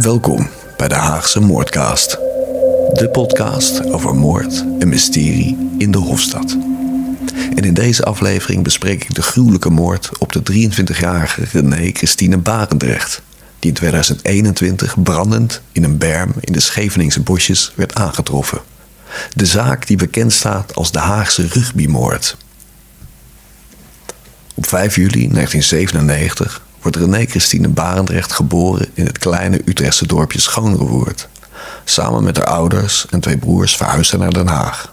Welkom bij de Haagse Moordcast. De podcast over moord en mysterie in de Hofstad. En in deze aflevering bespreek ik de gruwelijke moord op de 23-jarige René Christine Barendrecht, die in 2021 brandend in een berm in de Scheveningse bosjes werd aangetroffen. De zaak die bekend staat als de Haagse rugbymoord. Op 5 juli 1997 wordt René Christine Barendrecht geboren in het kleine Utrechtse dorpje Schoonrewoerd. Samen met haar ouders en twee broers verhuisde naar Den Haag.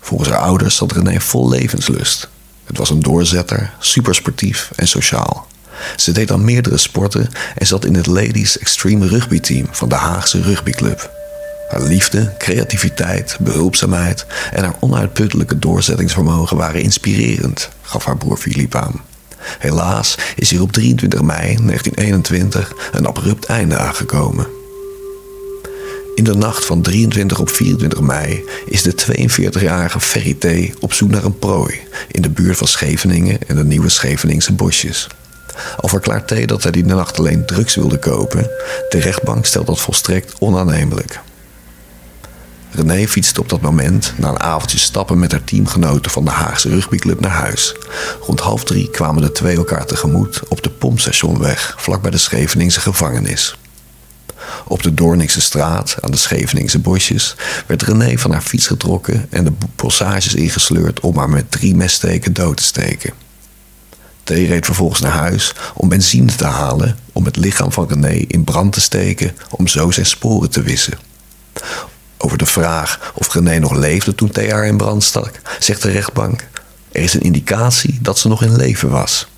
Volgens haar ouders zat René vol levenslust. Het was een doorzetter, supersportief en sociaal. Ze deed aan meerdere sporten en zat in het Ladies Extreme Rugby Team van de Haagse rugbyclub. Haar liefde, creativiteit, behulpzaamheid en haar onuitputtelijke doorzettingsvermogen waren inspirerend, gaf haar broer Filip aan. Helaas is hier op 23 mei 1921 een abrupt einde aangekomen. In de nacht van 23 op 24 mei is de 42-jarige Ferry T. op zoek naar een prooi in de buurt van Scheveningen en de nieuwe Scheveningse bosjes. Al verklaart T. dat hij die nacht alleen drugs wilde kopen, de rechtbank stelt dat volstrekt onaannemelijk. René fietste op dat moment na een avondje stappen met haar teamgenoten van de Haagse rugbyclub naar huis. Rond half drie kwamen de twee elkaar tegemoet op de pompstationweg vlakbij de Scheveningse gevangenis. Op de Doornikse straat, aan de Scheveningse bosjes, werd René van haar fiets getrokken en de bossages ingesleurd om haar met drie messteken dood te steken. T reed vervolgens naar huis om benzine te halen om het lichaam van René in brand te steken om zo zijn sporen te wissen. Over de vraag of René nog leefde toen Thea in brand stak, zegt de rechtbank: Er is een indicatie dat ze nog in leven was.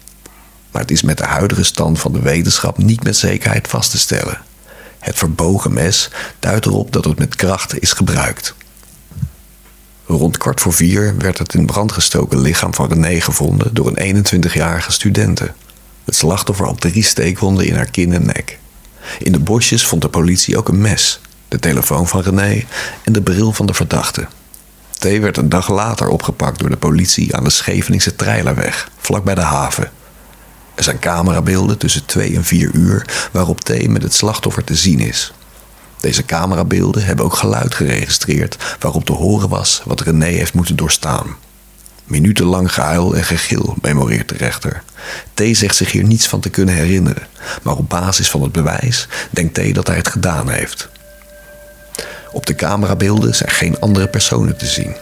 Maar het is met de huidige stand van de wetenschap niet met zekerheid vast te stellen. Het verbogen mes duidt erop dat het met kracht is gebruikt. Rond kwart voor vier werd het in brand gestoken lichaam van René gevonden door een 21-jarige studente. Het slachtoffer had drie steekwonden in haar kin en nek. In de bosjes vond de politie ook een mes, de telefoon van René en de bril van de verdachte. T werd een dag later opgepakt door de politie aan de Scheveningse Treilerweg, vlakbij de haven. Er zijn camerabeelden tussen 2 en 4 uur waarop T met het slachtoffer te zien is. Deze camerabeelden hebben ook geluid geregistreerd waarop te horen was wat René heeft moeten doorstaan. Minutenlang gehuil en gegil, memoreert de rechter. T zegt zich hier niets van te kunnen herinneren, maar op basis van het bewijs denkt T dat hij het gedaan heeft. Op de camerabeelden zijn geen andere personen te zien.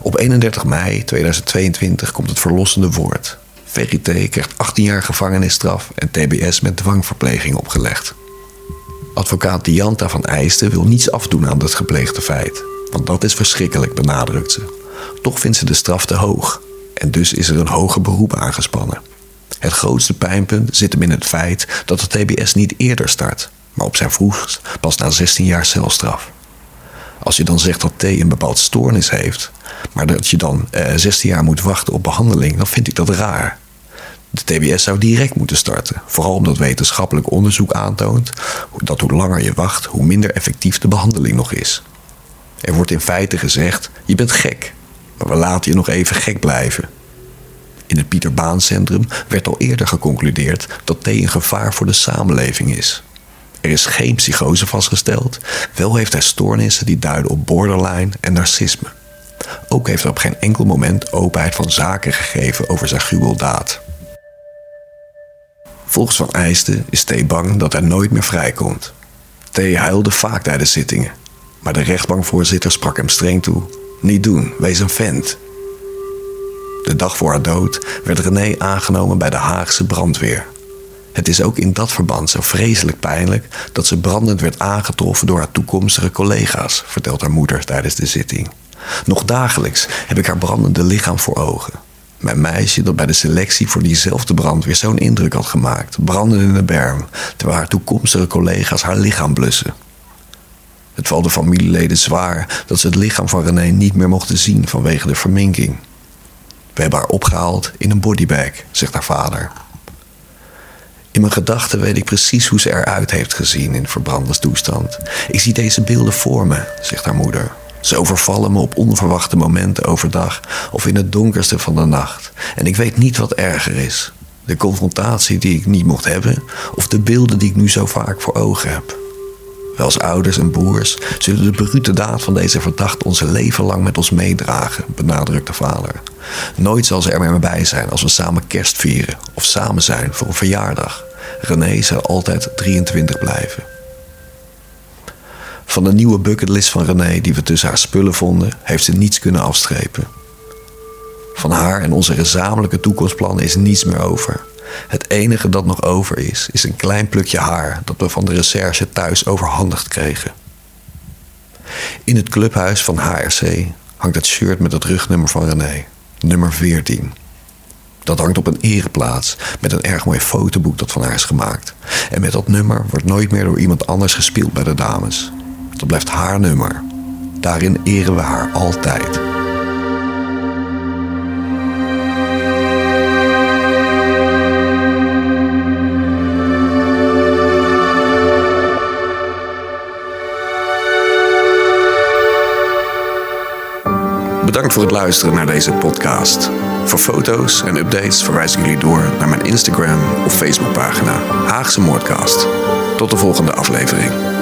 Op 31 mei 2022 komt het verlossende woord. T. krijgt 18 jaar gevangenisstraf en TBS met dwangverpleging opgelegd. Advocaat Dianta van Eijsten wil niets afdoen aan het gepleegde feit, want dat is verschrikkelijk, benadrukt ze. Toch vindt ze de straf te hoog en dus is er een hoger beroep aangespannen. Het grootste pijnpunt zit hem in het feit dat de TBS niet eerder start, maar op zijn vroegst pas na 16 jaar celstraf. Als je dan zegt dat T een bepaald stoornis heeft, maar dat je dan eh, 16 jaar moet wachten op behandeling, dan vind ik dat raar. De TBS zou direct moeten starten, vooral omdat wetenschappelijk onderzoek aantoont dat hoe langer je wacht, hoe minder effectief de behandeling nog is. Er wordt in feite gezegd: je bent gek, maar we laten je nog even gek blijven. In het Pieter Baan Centrum werd al eerder geconcludeerd dat T een gevaar voor de samenleving is. Er is geen psychose vastgesteld, wel heeft hij stoornissen die duiden op borderline en narcisme. Ook heeft hij op geen enkel moment openheid van zaken gegeven over zijn gruweldaad. Volgens Van Eijsten is T bang dat hij nooit meer vrijkomt. T huilde vaak tijdens zittingen, maar de rechtbankvoorzitter sprak hem streng toe: Niet doen, wees een vent. De dag voor haar dood werd René aangenomen bij de Haagse brandweer. Het is ook in dat verband zo vreselijk pijnlijk dat ze brandend werd aangetroffen door haar toekomstige collega's, vertelt haar moeder tijdens de zitting. Nog dagelijks heb ik haar brandende lichaam voor ogen. Mijn meisje dat bij de selectie voor diezelfde brand weer zo'n indruk had gemaakt, brandend in de berm, terwijl haar toekomstige collega's haar lichaam blussen. Het valt de familieleden zwaar dat ze het lichaam van René niet meer mochten zien vanwege de verminking. We hebben haar opgehaald in een bodybag, zegt haar vader. In mijn gedachten weet ik precies hoe ze eruit heeft gezien in verbrande toestand. Ik zie deze beelden voor me, zegt haar moeder. Ze overvallen me op onverwachte momenten overdag of in het donkerste van de nacht. En ik weet niet wat erger is. De confrontatie die ik niet mocht hebben, of de beelden die ik nu zo vaak voor ogen heb. Wij als ouders en broers zullen de brute daad van deze verdachte onze leven lang met ons meedragen, benadrukt de vader. Nooit zal ze er meer bij zijn als we samen kerst vieren of samen zijn voor een verjaardag. René zal altijd 23 blijven. Van de nieuwe bucketlist van René die we tussen haar spullen vonden, heeft ze niets kunnen afstrepen. Van haar en onze gezamenlijke toekomstplannen is niets meer over. Het enige dat nog over is, is een klein plukje haar dat we van de recherche thuis overhandigd kregen. In het clubhuis van HRC hangt het shirt met het rugnummer van René, nummer 14. Dat hangt op een ereplaats met een erg mooi fotoboek dat van haar is gemaakt. En met dat nummer wordt nooit meer door iemand anders gespeeld bij de dames. Dat blijft haar nummer. Daarin eren we haar altijd. Bedankt voor het luisteren naar deze podcast. Voor foto's en updates verwijs ik jullie door naar mijn Instagram of Facebookpagina Haagse Moordcast. Tot de volgende aflevering.